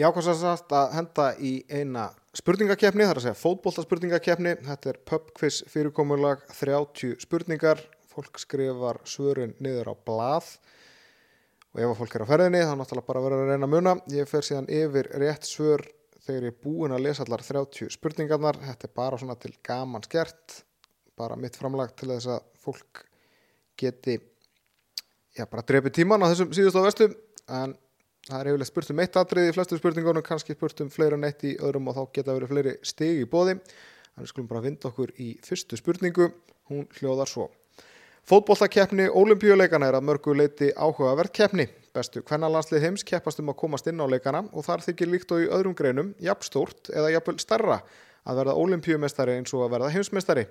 Ég ákvæmst að sagt að henda í eina spurningakefni, það er að segja fótboltaspurningakefni. Þetta er pubquiz fyrirkomulag, 30 spurningar. Fólk skrifar svörin niður á blað og ef að fólk er á ferðinni þá náttúrulega bara verður að reyna að muna. Ég fer síðan yfir rétt svör þegar ég er búin að lesa allar 30 spurningarnar. Þetta er bara svona til gaman skert, bara mitt framlag til þess að fólk geti já, bara drepi tíman á þessum síðust á vestu en það er yfirlega spurt um eitt atrið í flestu spurningunum, kannski spurt um fleira en eitt í öðrum og þá geta verið fleiri stig í bóði þannig skulum bara vinda okkur í fyrstu spurningu, hún hljóðar svo. Fótbolltakeppni Ólimpíuleikana er að mörgu leiti áhugaverð keppni. Bestu kvennalandslið heims keppast um að komast inn á leikana og þar þykir líkt og í öðrum greinum jafnstórt eða jafnvel starra að verða ólimpíumestari eins og að verða heimsmestari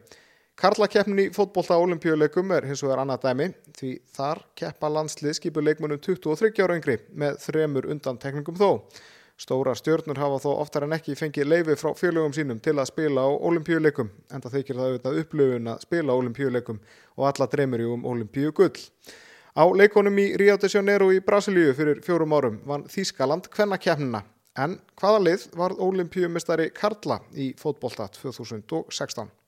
Karlakeppnin í fótbolta olimpíuleikum er hins vegar annað dæmi því þar keppa landslið skipur leikmunum 23 ára yngri með þremur undan tekningum þó. Stóra stjórnur hafa þó oftar en ekki fengið leifi frá félögum sínum til að spila á olimpíuleikum en það þykir það auðvitað upplöfun að spila á olimpíuleikum og alla dreymir ju um olimpíugull. Á leikonum í Rio de Janeiro í Brasilíu fyrir fjórum árum vann Þískaland kvennakeppnina en hvaða lið var olimpíumistari Karla í fótbolta 2016?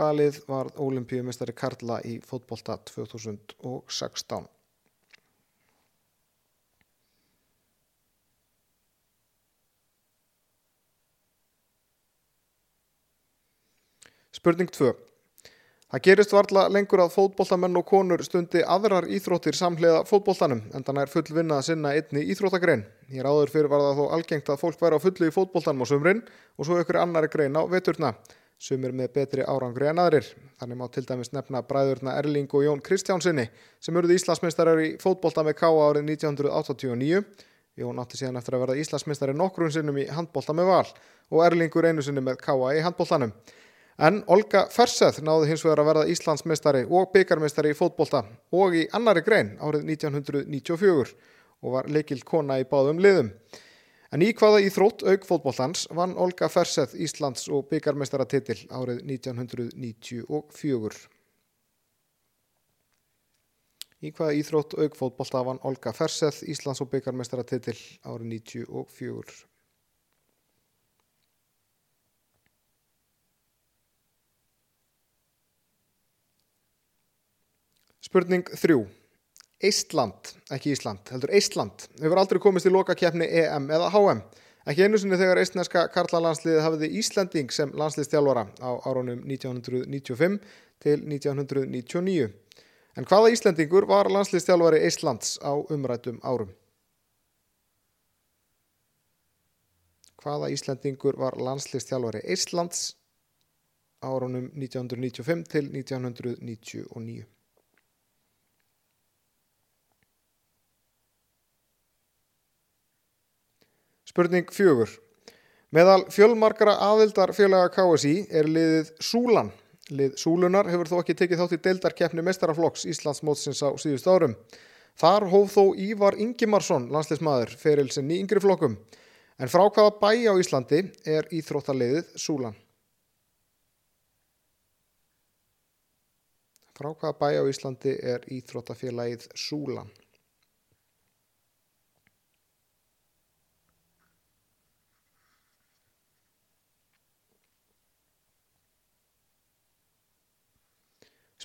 Hvaða lið var ólimpíumistari Karla í fótbolta 2016? Spurning 2. Það gerist varla lengur að fótboltamenn og konur stundi aðrar íþróttir samhliða fótboltanum en þannig er full vinna að sinna einni íþróttagrein. Hér áður fyrir var það þó algengt að fólk væri á fullu í fótboltanum á sumrin og svo ykkur annari grein á veturna sumir með betri árangri en aðrir. Þannig má til dæmis nefna bræðurna Erling og Jón Kristjánsinni sem eruð Íslandsmeistarar í fótbolta með K.A. árið 1989. Jón átti síðan eftir að verða Íslandsmeistari nokkrun sinnum í handbolta með val og Erlingur einu sinni með K.A. í handboltanum. En Olga Ferseth náði hins vegar að verða Íslandsmeistari og byggarmeistari í fótbolta og í annari grein árið 1994 og var leikil kona í báðum liðum. En í hvaða íþrótt auk fótbollans vann Olga Ferseth Íslands og byggarmeistaratitil árið 1994. Í hvaða íþrótt auk fótbollta vann Olga Ferseth Íslands og byggarmeistaratitil árið 1994. Spurning 3. Eistland, ekki Ísland, heldur Eistland, hefur aldrei komist í lokakefni EM eða HM. Ekki einu sinni þegar eistneska karlalandsliðið hafiði Íslanding sem landsliðstjálfara á árunum 1995 til 1999. En hvaða Íslandingur var landsliðstjálfari Eistlands á umrætum árum? Hvaða Íslandingur var landsliðstjálfari Eistlands árunum 1995 til 1999? Spurning fjögur. Meðal fjölmarkara aðildarfélaga KSI er liðið Súlan. Lið Súlunar hefur þó ekki tekið þátt í deildarkeppni mestaraflokks Íslands mótsins á síðust árum. Þar hóf þó Ívar Ingimarsson, landsleismadur, feril sinni í yngri flokkum. En frá hvaða bæ á Íslandi er íþróttaliðið Súlan? Frá hvaða bæ á Íslandi er íþróttafélagið Súlan?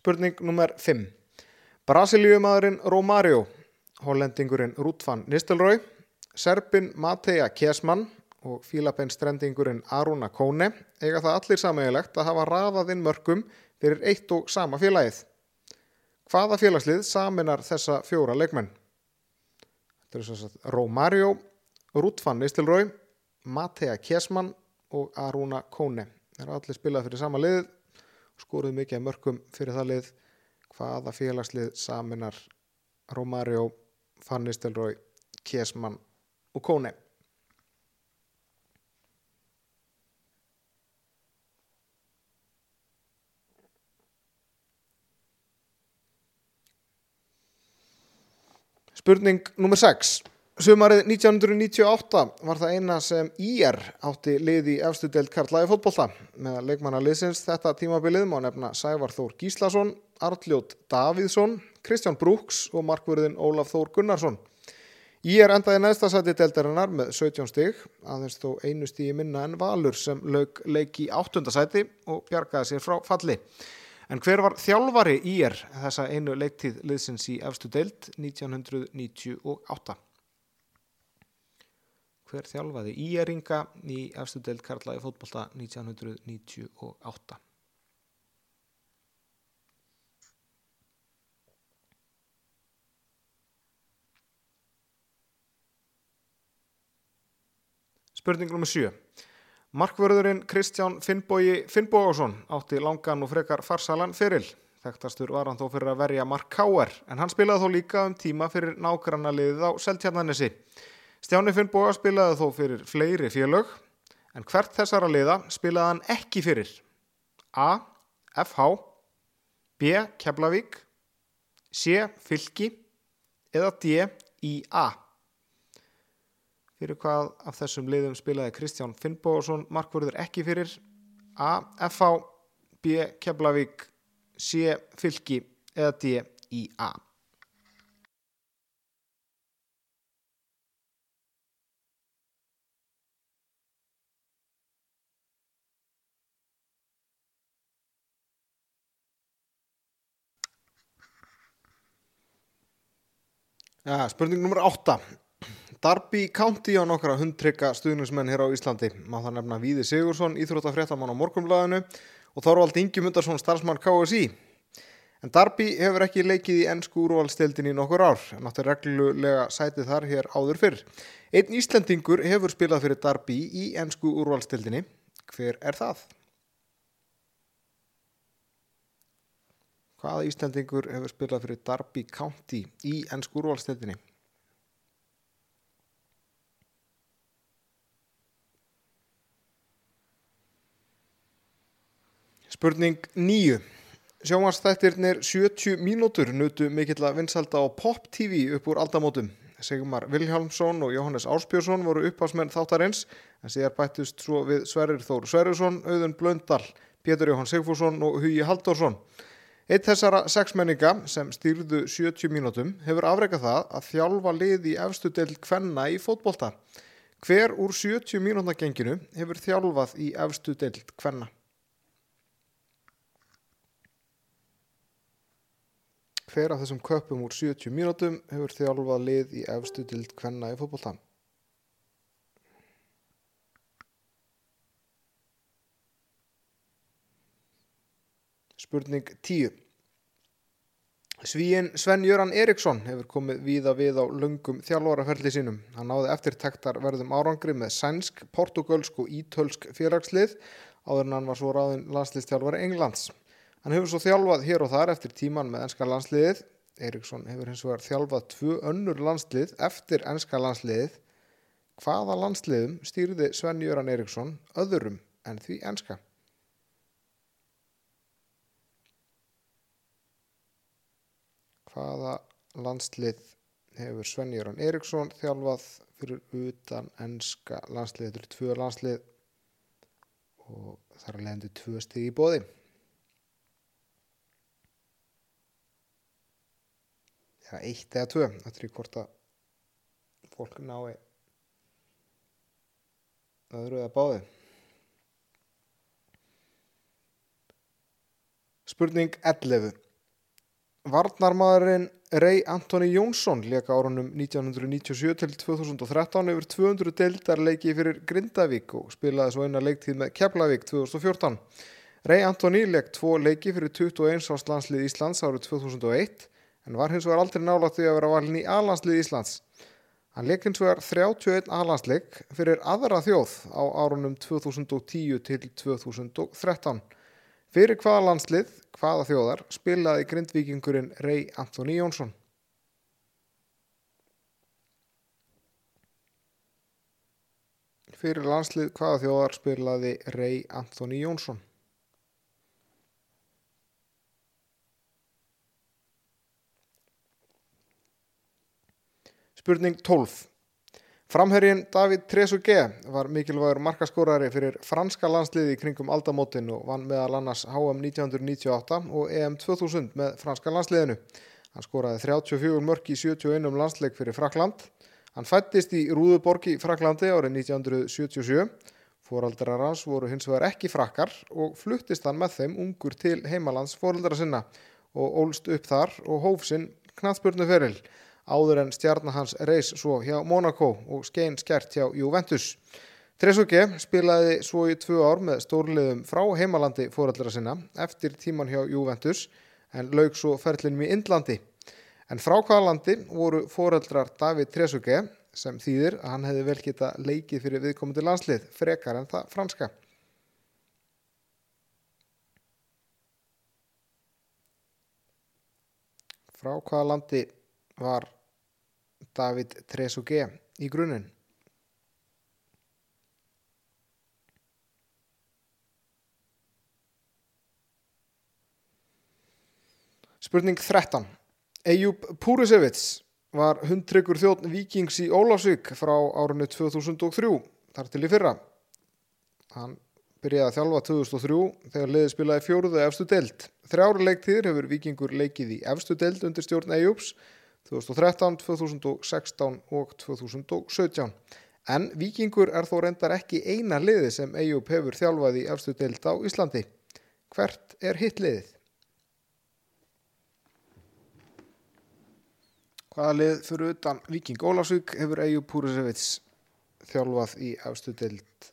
Spurning nummer 5. Brasilíumadurinn Romario, hollendingurinn Rútfan Nistelrooy, Serbin Mateja Kjesman og fílabenstrendingurinn Aruna Kone eiga það allir samægilegt að hafa raðað inn mörgum fyrir eitt og sama félagið. Hvaða félagslið saminar þessa fjóra leikmenn? Þetta er svo að Romario, Rútfan Nistelrooy, Mateja Kjesman og Aruna Kone. Það er allir spilað fyrir sama liðið skoruð mikið mörgum fyrir það lið. Hvaða félagslið saminar Romario, Fannistelrói Kiesmann og Kone? Spurning nummer 6 Sumarið 1998 var það eina sem IR átti lið í efstu deild Karlaði fótbolta. Með leikmanna liðsins þetta tímabilið má nefna Sævar Þór Gíslason, Arljót Davíðsson, Kristján Brúks og markverðin Ólaf Þór Gunnarsson. Er endaði neðsta sæti deltarinnar með 17 stig, aðeins þó einu stíði minna en Valur sem lög leik í áttundasæti og bjargaði sér frá falli. En hver var þjálfari er þessa einu leiktíð liðsins í efstu deild 1998? Hver þjálfaði í eringa í efstu deild Karlaði fótbolta 1998? Spurning nr. 7. Markvörðurinn Kristján Finnbói Finnbóásson átti langan og frekar farsalan fyrir. Þekktastur var hann þó fyrir að verja Mark Kauer en hann spilaði þó líka um tíma fyrir nágranna liðið á Seltjarnanessi. Stjáni Finnbóa spilaði þó fyrir fleiri félög en hvert þessara liða spilaði hann ekki fyrir? A. FH B. Keflavík C. Fylki eða D. IA fyrir hvað af þessum liðum spilaði Kristján Finnbóðsson markvörður ekki fyrir A. FH B. Keflavík C. Fylki eða D. í Ja, spurning nummer 8 Darby County á nokkra hundtrykka stuðnismenn hér á Íslandi. Má það nefna Víði Sigursson, Íþróttafréttamann á Morgunblæðinu og Þorvald Ingemundarsson, starfsmann KSI. En Darby hefur ekki leikið í ennsku úrvalstildin í nokkur ár, en áttur reglulega sætið þar hér áður fyrr. Einn Íslandingur hefur spilað fyrir Darby í ennsku úrvalstildinni. Hver er það? Hvaða Íslandingur hefur spilað fyrir Darby County í ennsku úrvalstildinni? Spurning 9. Sjómanstættirnir 70 mínútur nutu mikill að vinsalda á Pop TV upp úr aldamótum. Sigmar Vilhjálmsson og Jóhannes Áspjörsson voru uppásmenn þáttarins en síðar bættust svo við Sverrir Þór Sverrirsson, Auðun Blöndal, Pétur Jóhann Sigfússon og Hugi Halldórsson. Eitt þessara sexmenninga sem stýrðu 70 mínútum hefur afreikað það að þjálfa lið í efstu del kvenna í fótbolta. Hver úr 70 mínútna genginu hefur þjálfað í efstu del kvenna? hver af þessum köpum úr 70 mínútum hefur þjálfað lið í efstu dild kvenna í fótbollta? Spurning 10. Svíin Sven-Jöran Eriksson hefur komið víða við á lungum þjálfaraferli sínum. Hann náði eftirtektar verðum árangri með sænsk, portugalsk og ítölsk félagslið áður en hann var svo ráðin landslistjálfari Englands. Hann hefur svo þjálfað hér og þar eftir tíman með ennska landsliðið. Eriksson hefur hins vegar þjálfað tvö önnur landslið eftir ennska landsliðið. Hvaða landsliðum stýrði Sven-Jöran Eriksson öðrum en því ennska? Hvaða landslið hefur Sven-Jöran Eriksson þjálfað fyrir utan ennska landslið? Þetta eru tvö landslið og það er að leiðandi tvö stig í bóði. já, eitt eða tvö þetta er hvort að fólk nái öðru eða báði Spurning 11 Varnarmadurinn Rey Antoni Jónsson leka árunum 1997 til 2013 yfir 200 deildar leiki fyrir Grindavík og spilaði svo eina leiktíð með Keflavík 2014. Rey Antoni lek tvo leiki fyrir 21 árs landslið Íslands árið 2001 en var hins vegar aldrei nálátt því að vera valin í aðlandslið Íslands. Hann leik hins vegar 31 aðlandsleik fyrir aðra þjóð á árunum 2010 til 2013. Fyrir hvaða landslið, hvaða þjóðar, spilaði grindvíkingurinn Rey Antoni Jónsson. Fyrir landslið hvaða þjóðar spilaði Rey Antoni Jónsson. Spurning 12. Framherjinn David Trezeguet var mikilvægur markaskórari fyrir franska landsliði kringum aldamótin og vann meðal annars HM 1998 og EM 2000 með franska landsliðinu. Hann skóraði 34 mörg í 71 landsleik fyrir Frakland. Hann fættist í Rúðuborg í Fraklandi árið 1977. Fóraldrar hans voru hins vegar ekki frakkar og fluttist hann með þeim ungur til heimalands fóraldra sinna og ólst upp þar og hóf sinn knatsburnuferil áður en stjarnar hans reys svo hjá Monaco og skein skert hjá Juventus. Tresuke spilaði svo í tvö ár með stórliðum frá heimalandi fóraldra sinna eftir tíman hjá Juventus en laug svo ferlinum í Indlandi. En frá hvaða landi voru fóraldrar David Tresuke sem þýðir að hann hefði vel geta leikið fyrir viðkomandi landslið frekar en það franska. Frá hvaða landi var David Tresuke í grunninn? Spurning 13. Eyjúb Púrisevits var hundtryggur þjóðn Víkings í Ólafsvík frá árinu 2003, þar til í fyrra. Hann byrjaði að þjálfa 2003 þegar liðið spilaði fjóruðu efstu deild. Þrjára leiktíðir hefur Víkingur leikið í efstu deild undir stjórn Eyjúbs 2013, 2016 og 2017. En Víkingur er þó reyndar ekki eina liði sem Eyjúb hefur þjálfað í efstu deild á Íslandi. Hvert er hitt liðið? Hvaða lið fyrir utan Viking Ólafsvík hefur Eyjúb Púrisevits þjálfað í efstu deild?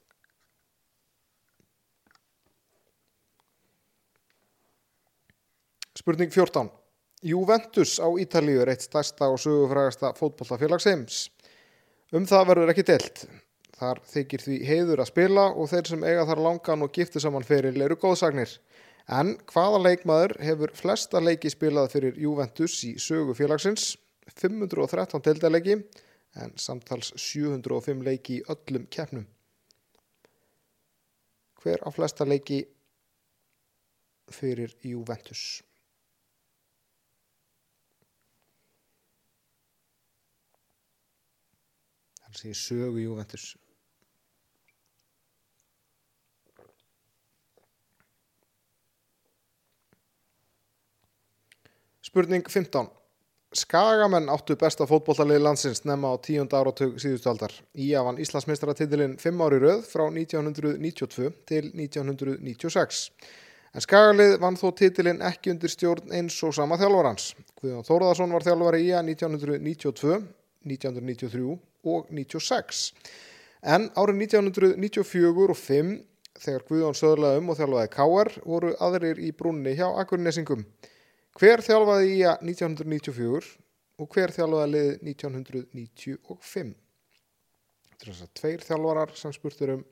Spurning 14. Juventus á Ítalíu er eitt stærsta og sögufrægasta fótbollafélags heims. Um það verður ekki deilt. Þar þykir því heiður að spila og þeir sem eiga þar langan og giftu saman fyrir eru góðsagnir. En hvaða leikmaður hefur flesta leiki spilað fyrir Juventus í sögufélagsins? 513 deildalegi en samtals 705 leiki í öllum keppnum. Hver á flesta leiki fyrir Juventus? Það sé sögu Juventus. Spurning 15. Skagamenn áttu besta fótbolltalið landsins nefna á tíund áratug síðustu aldar. Ía vann Íslandsmeistaratitilinn 5 ári rauð frá 1992 til 1996. En Skagalið vann þó titilinn ekki undir stjórn eins og sama þjálfarhans. Guðjón Þóruðarsson var þjálfari Ía 1992, 1993 og 1996. En árið 1994 og 5 þegar Guðjón söðlaði um og þjálfaði K.R. voru aðrir í brúnni hjá Akurnesingum. Hver þjálfaði í að 1994 og hver þjálfaði liðið 1995? Þetta er þess að tveir þjálfarar sem spurtur um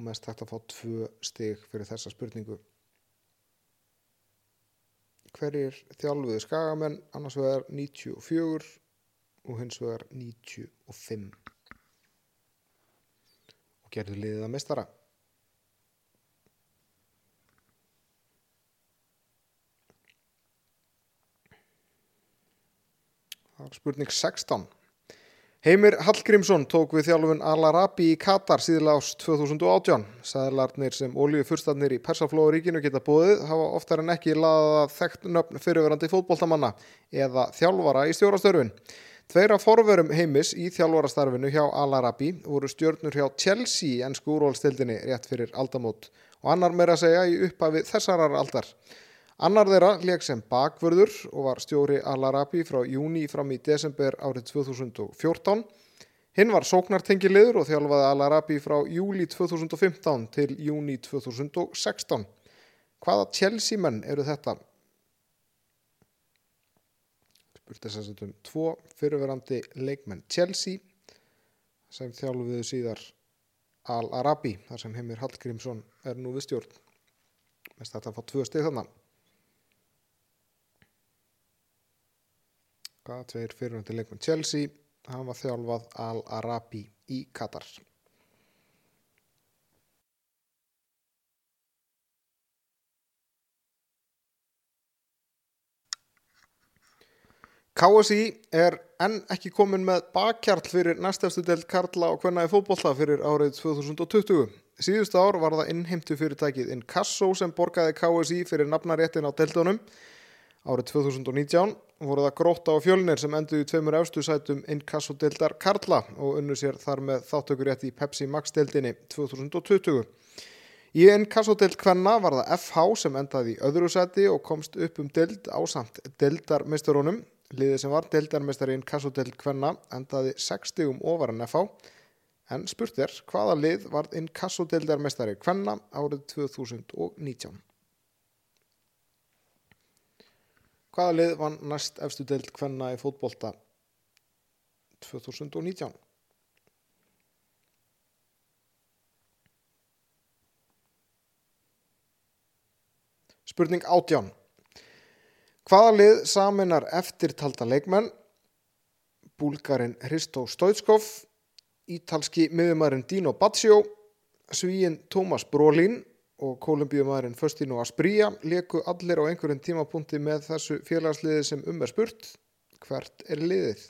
og mest hægt að fá tvö stig fyrir þessa spurningu. Hverjir þjálfuði skagamenn annars vegar 94 og hins vegar 95 og gerði liðið að mestara? Spurning 16. Heimir Hallgrímsson tók við þjálfun Al-Arabi í Katar síðlega ást 2018. Sæðlarnir sem ólíu fyrstarnir í Persaflóðuríkinu geta búið hafa oftar en ekki laðað þekkt nöfn fyrirverandi fótboltamanna eða þjálfara í stjórastörfun. Tveira forverum heimis í þjálfarastarfinu hjá Al-Arabi voru stjórnur hjá Chelsea í ennsku úrvalstildinni rétt fyrir aldamót og annar meira að segja í upphafi þessarar aldar. Annar þeirra leik sem bakvörður og var stjóri Al-Arabi frá júni fram í desember árið 2014. Hinn var sóknartengilegur og þjálfaði Al-Arabi frá júli 2015 til júni 2016. Hvaða Chelsea menn eru þetta? Spurt þess að um tvo fyrirverandi leikmenn Chelsea sem þjálfuðu síðar Al-Arabi þar sem Heimir Hallgrímsson er nú við stjórn. Mest þetta að fá tvö stið þannig. Hvaða tveir fyrirhundi leikmenn Chelsea hafa þjálfað Al-Arabi í Katar. KSI er enn ekki komin með bakkjarl fyrir næstefstu delt Karla og hvenna í fótbolla fyrir árið 2020. Síðust ár var það innheimtu fyrirtækið Inkasso sem borgaði KSI fyrir nafnaréttin á deltunum Árið 2019 voru það grótta og fjölnir sem enduðu í tveimur efstu sætum inkassodildar Karla og unnu sér þar með þáttökurétt í Pepsi Max dildinni 2020. Í inkassodild Kvenna var það FH sem endaði í öðru sæti og komst upp um dild á samt dildarmisturunum. Liðið sem var dildarmistari inkassodild Kvenna endaði 60 um ofar en FH en spurt er hvaða lið var inkassodildarmistari Kvenna árið 2019. Hvaða lið vann næst efstu deild Kvenna í fótbolta 2019? Spurning átján. Hvaða lið saminar eftirtalda leikmenn? Búlgarin Hristó Stoitskov, ítalski miðumærin Dino Baccio, svíin Tómas Brolin og kolumbíumærin Föstino Asprilla leku allir á einhverjum tímapunkti með þessu félagsliði sem um er spurt. Hvert er liðið?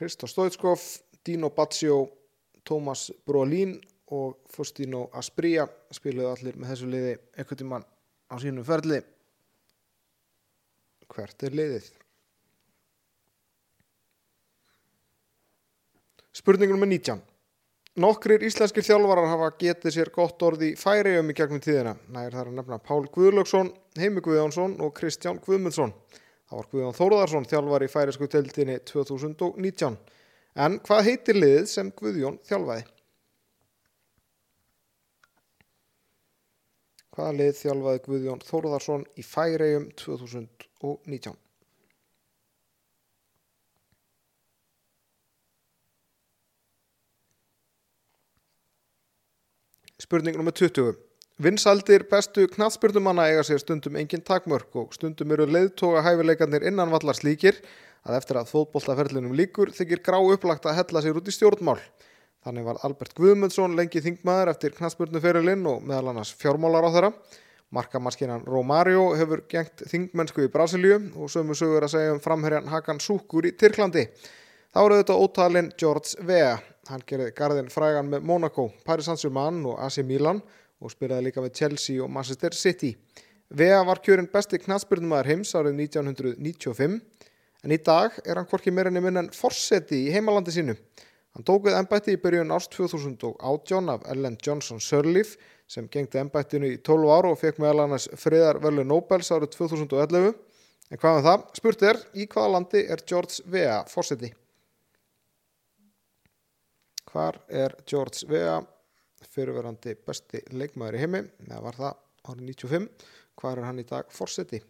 Hristó Stoitskov, Dino Baccio, Tómas Brolin og Föstino Asprilla spiluðu allir með þessu liði einhvern tíman á sínum ferli. Hvert er liðið? Spurningum með 19. Nokkrir íslenskir þjálfarar hafa getið sér gott orði færiðum í gegnum tíðina. Nær þar að nefna Pál Guðlöksson, Heimi Guðjónsson og Kristján Guðmundsson. Það var Guðjón Þóruðarsson þjálfar í færisku tildinni 2019. En hvað heitir liðið sem Guðjón þjálfaði? Hvaða lið þjálfaði Guðjón Þóruðarsson í færiðum 2019? Spurning nr. 20. Vinsaldir bestu knatsbyrnumanna eiga sér stundum engin takmörk og stundum eru leiðtoga hæfileikarnir innan vallar slíkir að eftir að fótbolltaferlinum líkur þykir grá upplagt að hella sér út í stjórnmál. Þannig var Albert Guðmundsson lengi þingmaður eftir knatsbyrnuferilinn og meðal annars fjármálar á þeirra. Markamaskinan Romario hefur gengt þingmennsku í Brasilíu og sömu sögur að segja um framherjan Hakan Súkur í Tyrklandi. Þá eru þetta ótalinn George Vea. Hann gerði garðin frægan með Monaco, Paris Saint-Germain og AC Milan og spilaði líka með Chelsea og Manchester City. Vea var kjörinn besti knatsbyrnumæður heims árið 1995 en í dag er hann hvorki meirinni minn en forseti í heimalandi sínu. Hann tók við ennbætti í byrjun ást 2018 af Ellen Johnson Sirleaf sem gengdi ennbættinu í 12 ára og fekk meðal annars friðarvölu Nobels árið 2011. En hvað með það? Spurt er, í hvaða landi er George Vea forseti? Hvar er George Vea fyrirverandi besti leikmaður í heimi? Það var það árið 95. Hvar er hann í dag forseti?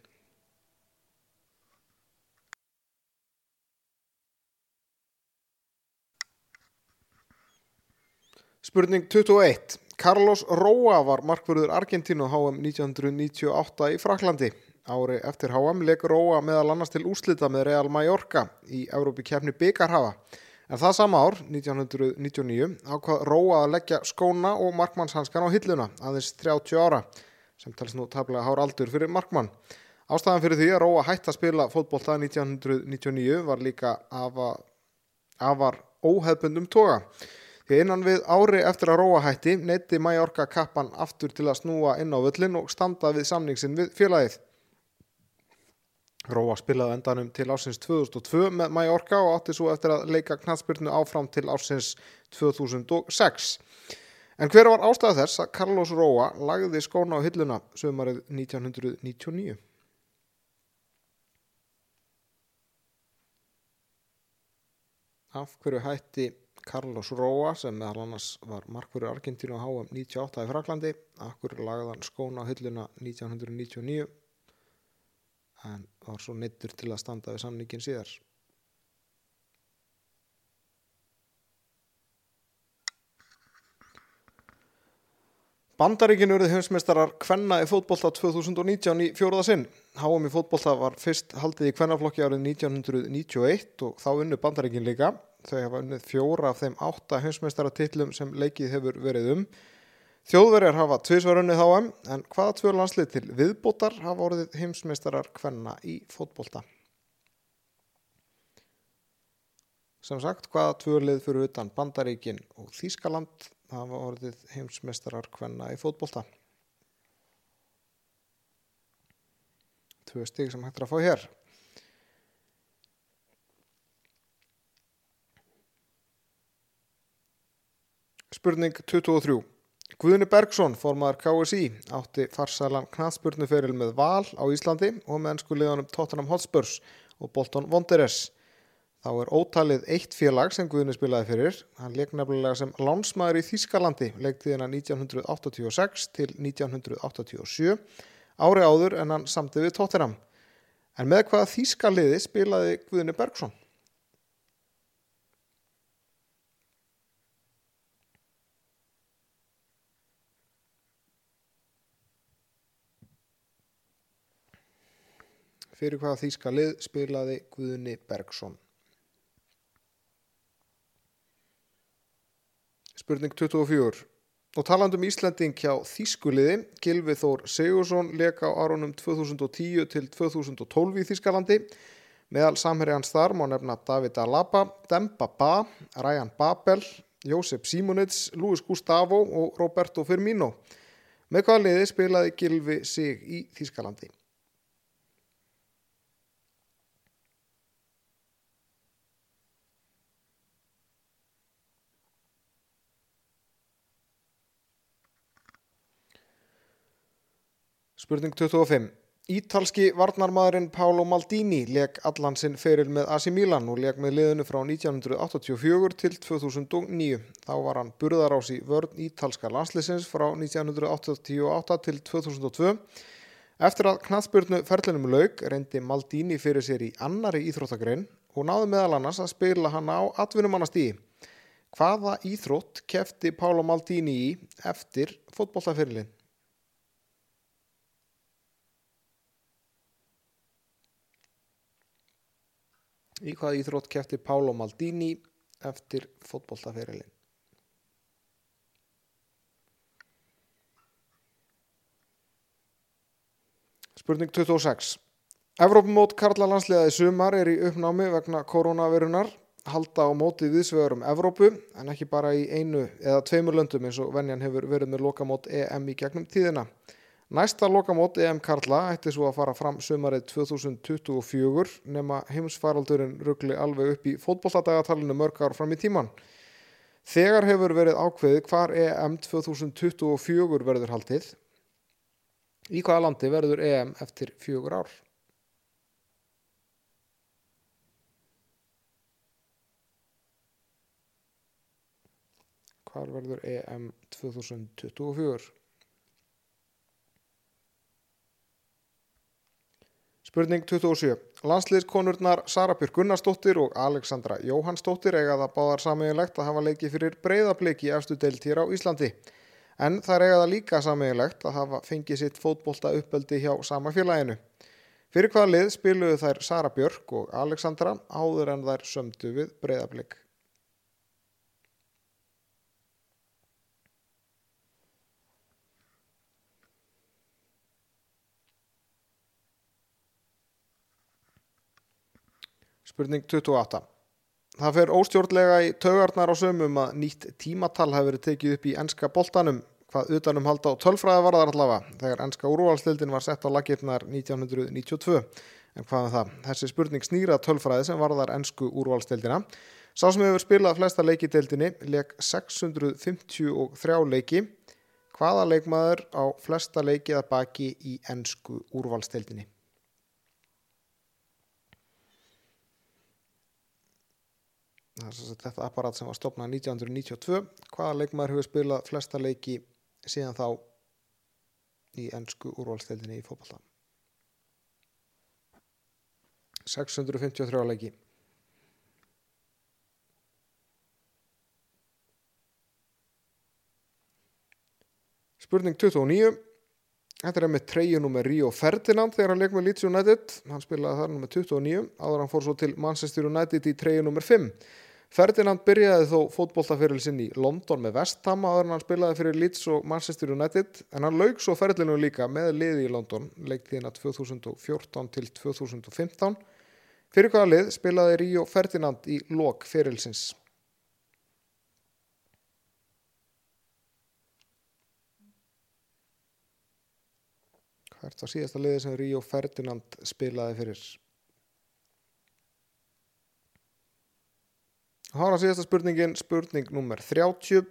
Spurning 21. Carlos Roa var markverður Argentínu HM 1998 í Fraklandi. Ári eftir HM leikur Roa meðal annars til úslita með Real Mallorca í Európi kefni Byggarhafa. En það sama ár, 1999, ákvað Róa að leggja skóna og markmannshanskan á hilluna, aðeins 30 ára, sem tals nú taflega hár aldur fyrir markmann. Ástæðan fyrir því að Róa hætti að spila fótbollta 1999 var líka afar óhefbundum toga. Því innan við ári eftir að Róa hætti neytti Mallorca kappan aftur til að snúa inn á völlin og standa við samningsin við félagið. Róa spilaði endanum til ásins 2002 með Mallorca og átti svo eftir að leika knatsbyrnu áfram til ásins 2006. En hver var ástæða þess að Carlos Róa lagði skóna á hilluna sömarið 1999? Af hverju hætti Carlos Róa sem meðal annars var markverður Argentínu á HM 98 í Fraklandi, lagði hann skóna á hilluna 1999 en var svo neittur til að standa við samningin síðar. Bandaríkinu eruð heimsmeistarar Kvenna í fótbolta 2019 í fjóruða sinn. HM í fótbolta var fyrst haldið í Kvennaflokki árið 1991 og þá unnu Bandaríkin líka. Þau hafa unnið fjóra af þeim átta heimsmeistaratitlum sem leikið hefur verið um. Þjóðverjar hafa tviðsvarunnið HM en hvaða tvö landslið til viðbótar hafa orðið heimsmeistarar Kvenna í fótbolta? Sem sagt, hvaða tvö lið fyrir utan Bandaríkin og Þýskaland hafa orðið heimsmeistarar Kvenna í fótbolta? tvö stig sem hægt er að fá hér Spurning 23 Guðni Bergson, formaður KSI, átti farsalan knaðspurnuferil með Val á Íslandi og með ennsku liðanum Tottenham Hotspurs og Bolton Wanderers. Þá er ótalið eitt félag sem Guðni spilaði fyrir. Hann leik nefnilega sem lánsmaður í Þískalandi, leiktiðina 1986 til 1987, ári áður en hann samti við Tottenham. En með hvaða Þískaliði spilaði Guðni Bergson? Fyrir hvaða þýska lið spilaði Guðni Bergson. Spurning 24. Og talandum Íslanding hjá Þýskuliði, Gilvi Þór Sigursson leka á árunum 2010 til 2012 í Þýskalandi. Meðal samherri hans þar má nefna David Alaba, Demba Ba, Ryan Babel, Jósef Simonits, Luis Gustavo og Roberto Firmino. Með hvaða liði spilaði Gilvi sig í Þýskalandi? Spurning 25. Ítalski varnarmadurinn Paolo Maldini leg allan sinn feril með AC Milan og leg með liðinu frá 1984 til 2009. Þá var hann burðarás í vörn ítalska landslisins frá 1988 til 2002. Eftir að knaðspurnu ferlinum laug reyndi Maldini fyrir sér í annari íþróttagrein og náði meðal annars að spila hann á atvinnumannastíði. Hvaða íþrótt kefti Paolo Maldini í eftir fótbollafyrirlin? Í hvaða íþrótt kefti Pálo Maldini eftir fótbolltaferilin? Spurning 26. Evrópumót Karla landsliðaði sumar er í uppnámi vegna koronavirunar halda á móti viðsvegurum Evrópu en ekki bara í einu eða tveimur löndum eins og venjan hefur verið með lokamót EM í gegnum tíðina. Næsta lokamót EM Karla ætti svo að fara fram sömarið 2024 nema heimsfaraldurinn ruggli alveg upp í fótbolladagartalinu mörg ár fram í tíman. Þegar hefur verið ákveðið hvar EM 2024 verður haldið. Í hvaða landi verður EM eftir fjögur ár? Hvar verður EM 2024? Spurning 27. Landsliðskonurnar Sara Björk Gunnarsdóttir og Alexandra Jóhannsdóttir eiga það báðar sammeigilegt að hafa leikið fyrir breyðabliki efstu deilt hér á Íslandi. En það eiga það líka sammeigilegt að hafa fengið sitt fótbolta uppöldi hjá sama félaginu. Fyrir hvaða lið spiluðu þær Sara Björk og Alexandra áður en þær sömdu við breyðablik. Spurning 28. Það fer óstjórnlega í taugarnar á sömum að nýtt tímatal hafi verið tekið upp í enska boltanum hvað utanum halda á tölfræði varðar allavega þegar enska úrvalstildin var sett á lakirnar 1992. En hvað er það? Þessi spurning snýra tölfræði sem varðar ensku úrvalstildina. Sá sem hefur spilað flesta leikiteildinni leik 653 leiki. Hvaða leikmaður á flesta leikið að baki í ensku úrvalstildinni? Þetta apparat sem var stopnað 1992 hvaða leikmaður hefur spilað flesta leiki síðan þá í ennsku úrvalstildinni í fókbalta 653 leiki. Spurning 29 Þetta er með treyjunum með Río Ferdinand þegar hann leik með Leeds United, hann spilaði þar með 29, áður hann fór svo til Manchester United í treyjunum með 5. Ferdinand byrjaði þó fótbolltafyrirl sinn í London með Vestham áður en hann spilaði fyrir Leeds og Manchester United en hann laug svo ferlinu líka með liði í London leiktíðina 2014 til 2015 fyrir hvaða lið spilaði Río Ferdinand í lok fyrirlsins Hvert var síðasta liði sem Ríó Ferdinand spilaði fyrir? Hára síðasta spurningin, spurning nummer 30.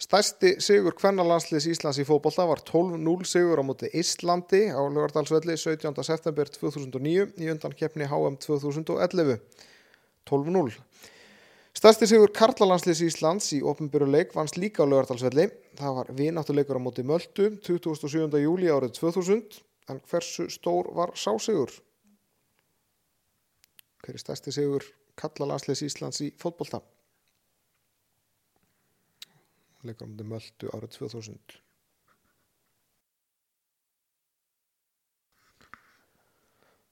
Stærsti sigur kvennalandsliðs Íslands í fótbolta var 12-0 sigur á móti Íslandi á Lögardalsvelli 17. september 2009 í undan keppni HM 2011. 12-0. Stærsti sigur Karlalandsliðs Íslands í ofnbyrjuleik vannst líka á Lögardalsvelli. Það var vináttuleikur á móti Möldu 27. júli árið 2000 en hversu stór var sásigur? Hver er stærsti sigur Karlalandsliðs Íslands í fótbolta? leikur á mútið möldu árið 2000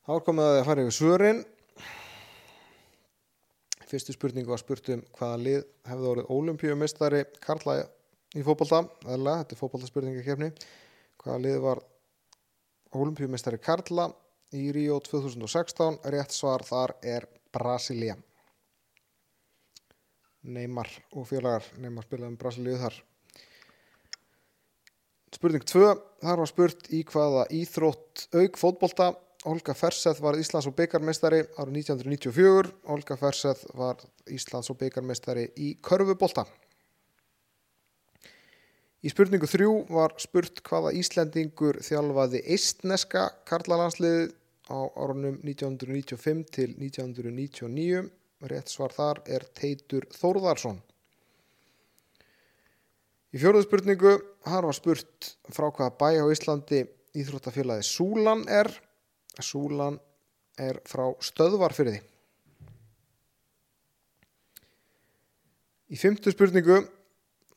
þá er komið að það fara yfir svörin. Fyrstu spurningu var spurt um hvaða lið hefði orðið ólimpíumistari Karla í fókbalta eðla, þetta er fókbaltaspurningakefni hvaða lið var ólimpíumistari Karla í Ríó 2016 rétt svar þar er Brasilia Neymar og félagar Neymar spilaði um Brasilíu þar. Spurning 2 þar var spurt í hvaða íþrótt auk fótbolta. Olga Ferseth var Íslands og beigarmeistari árið 1994 Olga Ferseth var Íslands og beigarmeistari í körfubólta Í spurningu 3 var spurt hvaða Íslendingur þjálfaði eistneska karlalandsliðið á árunum 1995 til 1999 rétt svar þar er Teitur Þórðarsson. Í fjóruðu spurningu, hann var spurt frá hvaða bæ á Íslandi Íþróttafélagi Súlan er. Súlan er frá stöðvarfyrði. Í fymtu spurningu,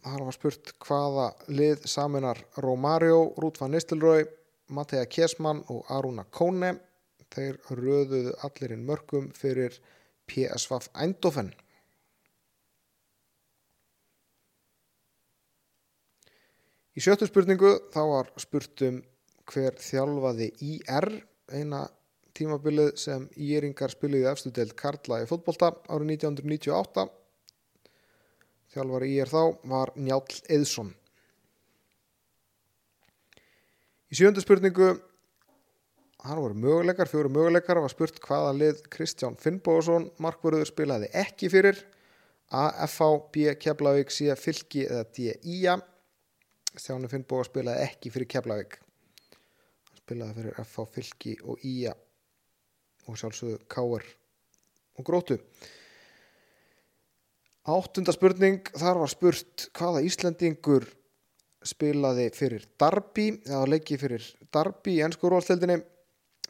hann var spurt hvaða lið saminar Romario, Rútfa Nistelröy, Mattea Kjesmann og Aruna Kone. Þeir röðuðu allirinn mörgum fyrir PSV Eindhoven. Í sjöttu spurningu þá var spurt um hver þjálfaði IR eina tímabilið sem Íringar spiliði efstu deild Karla í fótbolta árið 1998 þjálfari IR þá var Njál Eðsson Í sjöndu spurningu hann voru möguleikar, fjóru möguleikar. Var spurt hvaða lið Kristján Finnbóðsson markvörður spilaði ekki fyrir. A, F, A, B, Keflavík C, Fylki eða D, Ía Stjáni Finnbóð spilaði ekki fyrir Keflavík. Hann spilaði fyrir F, A, Fylki og Ía og sjálfsögðu Káar og Grótu Áttunda spurning. Þar var spurt hvaða Íslendingur spilaði fyrir Darby eða leiki fyrir Darby í ennsku rólstildinni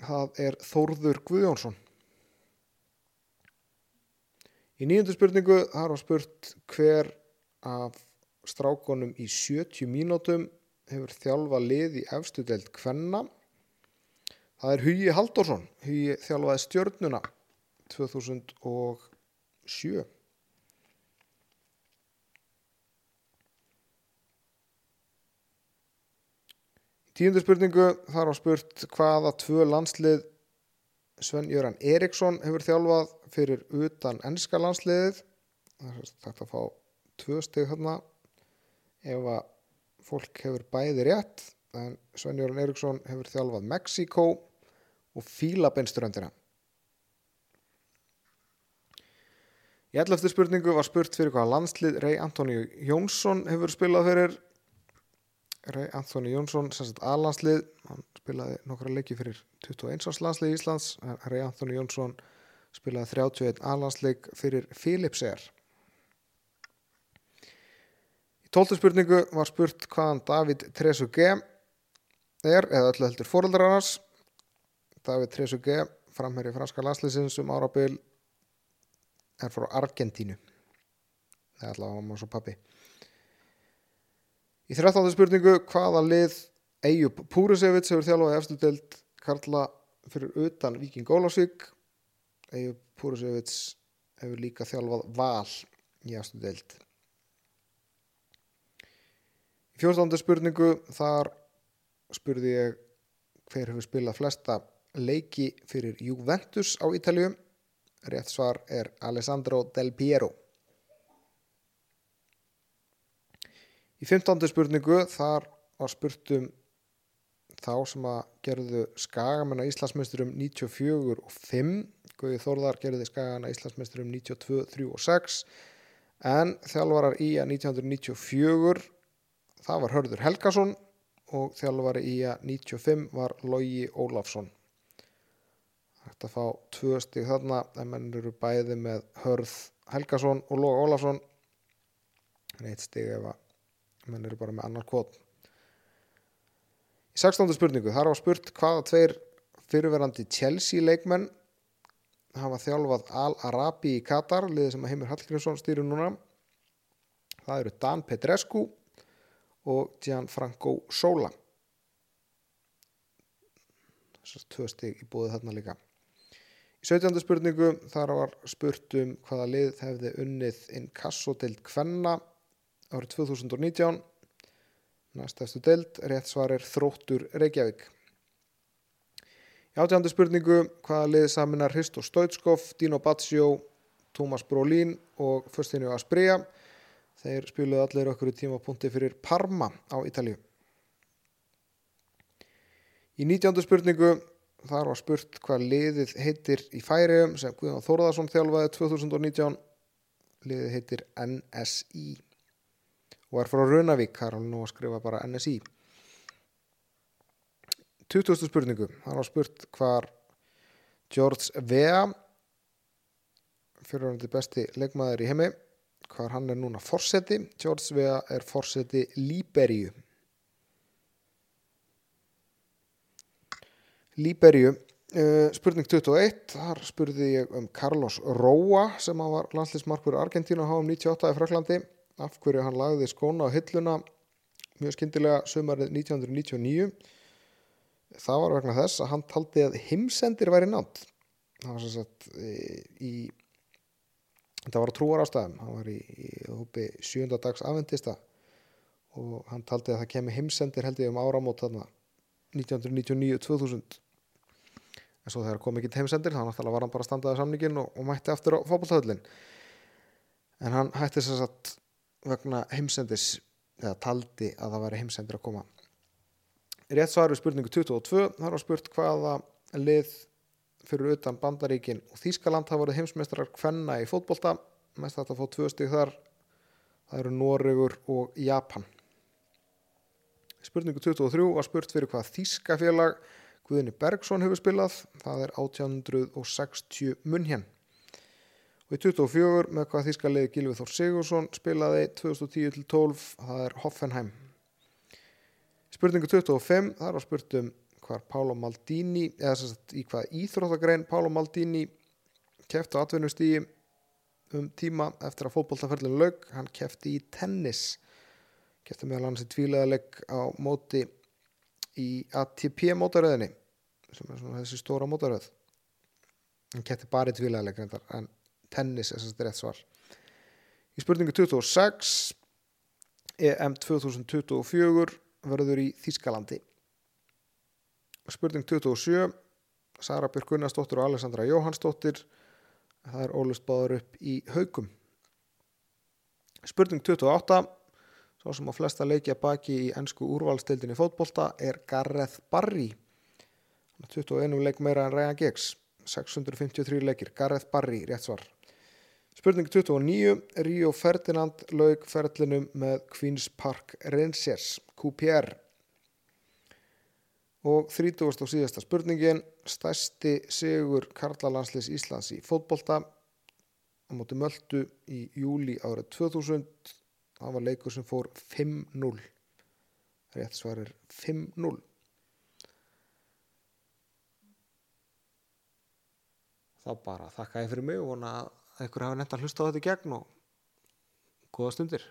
það er Þórður Guðjónsson. Í nýjöndu spurningu þar var spurt hver af strákonum í 70 mínútum hefur þjálfa lið í efstu deild Kvenna. Það er Hugi Haldorsson Hugi þjálfaði stjörnuna 2007 Tíundu spurningu þar var spurt hvaða tvö landslið Sven-Jöran Eriksson hefur þjálfað fyrir utan ennska landsliðið. Það er þetta að fá tvö steg hérna ef að fólk hefur bæði rétt. En Sven-Jöran Eriksson hefur þjálfað Mexiko og Fílabeinströndina. Í elleftu spurningu var spurt fyrir hvaða landslið Rey Antoni Jónsson hefur spilað fyrir Ray Anthony Jónsson, sérstænt aðlandslið hann spilaði nokkra leiki fyrir 21 árs landslið í Íslands Ray Anthony Jónsson spilaði 31 aðlandsleik fyrir Philipser Í tóltu spurningu var spurt hvaðan David Trezeguet er eða öllu heldur fóröldrar hans. David Trezeguet framherri franska landsliðsins um árabil er frá Argentínu. Er allavega mamma og svo pappi Í 13. spurningu, hvaða lið Eyjup Púrisevits hefur þjálfaði eftir deild Karla fyrir utan Viking Ólásvík Eyjup Púrisevits hefur líka þjálfað Val í eftir deild Í 14. spurningu þar spurði ég hver hefur spilað flesta leiki fyrir Juventus á Ítalju rétt svar er Alessandro Del Piero Í 15. spurningu þar var spurt um þá sem að gerðu skagamenn að Íslandsmeisturum 94 og 5 Guði Þórðar gerði skagamenn að Íslandsmeisturum 92, 3 og 6 en þjálfarar í að 1994 það var Hörður Helgason og þjálfari í að 95 var Logi Ólafsson. Þetta fá tvö stig þarna en menn eru bæði með Hörð Helgason og Logi Ólafsson. En eitt stig ef að menn eru bara með annar kvot Í 16. spurningu, þar var spurt hvaða tveir fyrirverandi Chelsea leikmenn hafa þjálfað Al-Arabi í Katar, liðið sem að Heimir Hallgrímsson stýrir núna. Það eru Dan Petrescu og Gianfranco Sola. Þessar tvö stig í búið þarna líka. Í 17. spurningu þar var spurt um hvaða lið hefði unnið inn kassodeild Kvenna árið 2019 Næstæstu deild, rétt svar er Þróttur Reykjavík. Í átjöndu spurningu, hvaða lið saminar Hristo Stoitskov, Dino Baccio, Thomas Brolin og Föstinu Asprija. Þeir spiluðu allir okkur í tímapunkti fyrir Parma á Ítalíu. Í nítjöndu spurningu, þar var spurt hvað liðið heitir í færium sem Guðan Þórðarsson þjálfaði 2019. Liðið heitir NSI og er frá Runavík, það er alveg nú að skrifa bara NSI 20. spurningu það var spurt hvar George Vea fyrirvændi besti leikmaður í heimi hvar hann er núna fórseti George Vea er fórseti Líberíu. Líberíu uh, spurning 21 þar spurði ég um Carlos Roa sem var landslismarkur Argentínu á HM 98 í Fraklandi af hverju hann lagði skóna á hilluna mjög skyndilega sömarið 1999 það var vegna þess að hann taldi að himsendir væri nátt það var sem sagt í þetta var að trúar ástæðum hann var í, í hópi sjönda afendista og hann taldi að það kemi himsendir held ég um áramót þarna 1999-2000 en svo þegar kom ekki heimsendir þá náttúrulega var hann bara standaði samningin og, og mætti aftur á fókbaltöðlin en hann hætti þess að vegna heimsendis eða taldi að það væri heimsendir að koma. Rétt svar við spurningu 22 þar var spurt hvaða lið fyrir utan Bandaríkin og Þískaland hafa voruð heimsmeistrar hvenna í fótbolta. Mest þetta að fá tvö stygg þar. Það eru Noregur og Japan. Spurningu 23 var spurt fyrir hvað Þískafélag Guðni Bergson hefur spilað. Það er 1860 munn hér og í 24 með hvað þískalið Gilvið Þór Sigursson spilaði 2010-12 það er Hoffenheim. Spurningu 25 þar var spurt um hvað Pálo Maldini eða sagt, í hvað íþróttagrein Pálo Maldini kefti á atvinnustígi um tíma eftir að fótbolltaferðinu lög hann kefti í tennis. Kefti meðal hans í tvílegaleg á móti í ATP mótaröðinni sem er svona þessi stóra mótaröð. Hann kefti bara í tvílegaleg en tennis er þess að rétt svar. Í spurningu 26 EM 2024 verður í Þískalandi spurning 27 Sara Björk Gunnarsdóttir og Alessandra Jóhannsdóttir það er ólust báður upp í haugum spurning 28 svo sem á flesta leikja baki í ennsku úrvalstildinni fótbolta er Gareth Barry. 21 leik meira en Ryan Giggs 653 leikir, Gareth Barry, rétt svar Spurning 29. Ríó Ferdinand laug ferlinum með Queen's Park Rangers, QPR. Og 30. og síðasta spurningin, stærsti sigur Karlalandslis Íslands í fótbolta á móti möldu í júli árið 2000. Það var leikur sem fór 5-0. Rétt svarir 5-0. Þá bara þakka ég fyrir mig og vona að einhver hafa nefnt að hlusta á þetta í gegn og góða stundir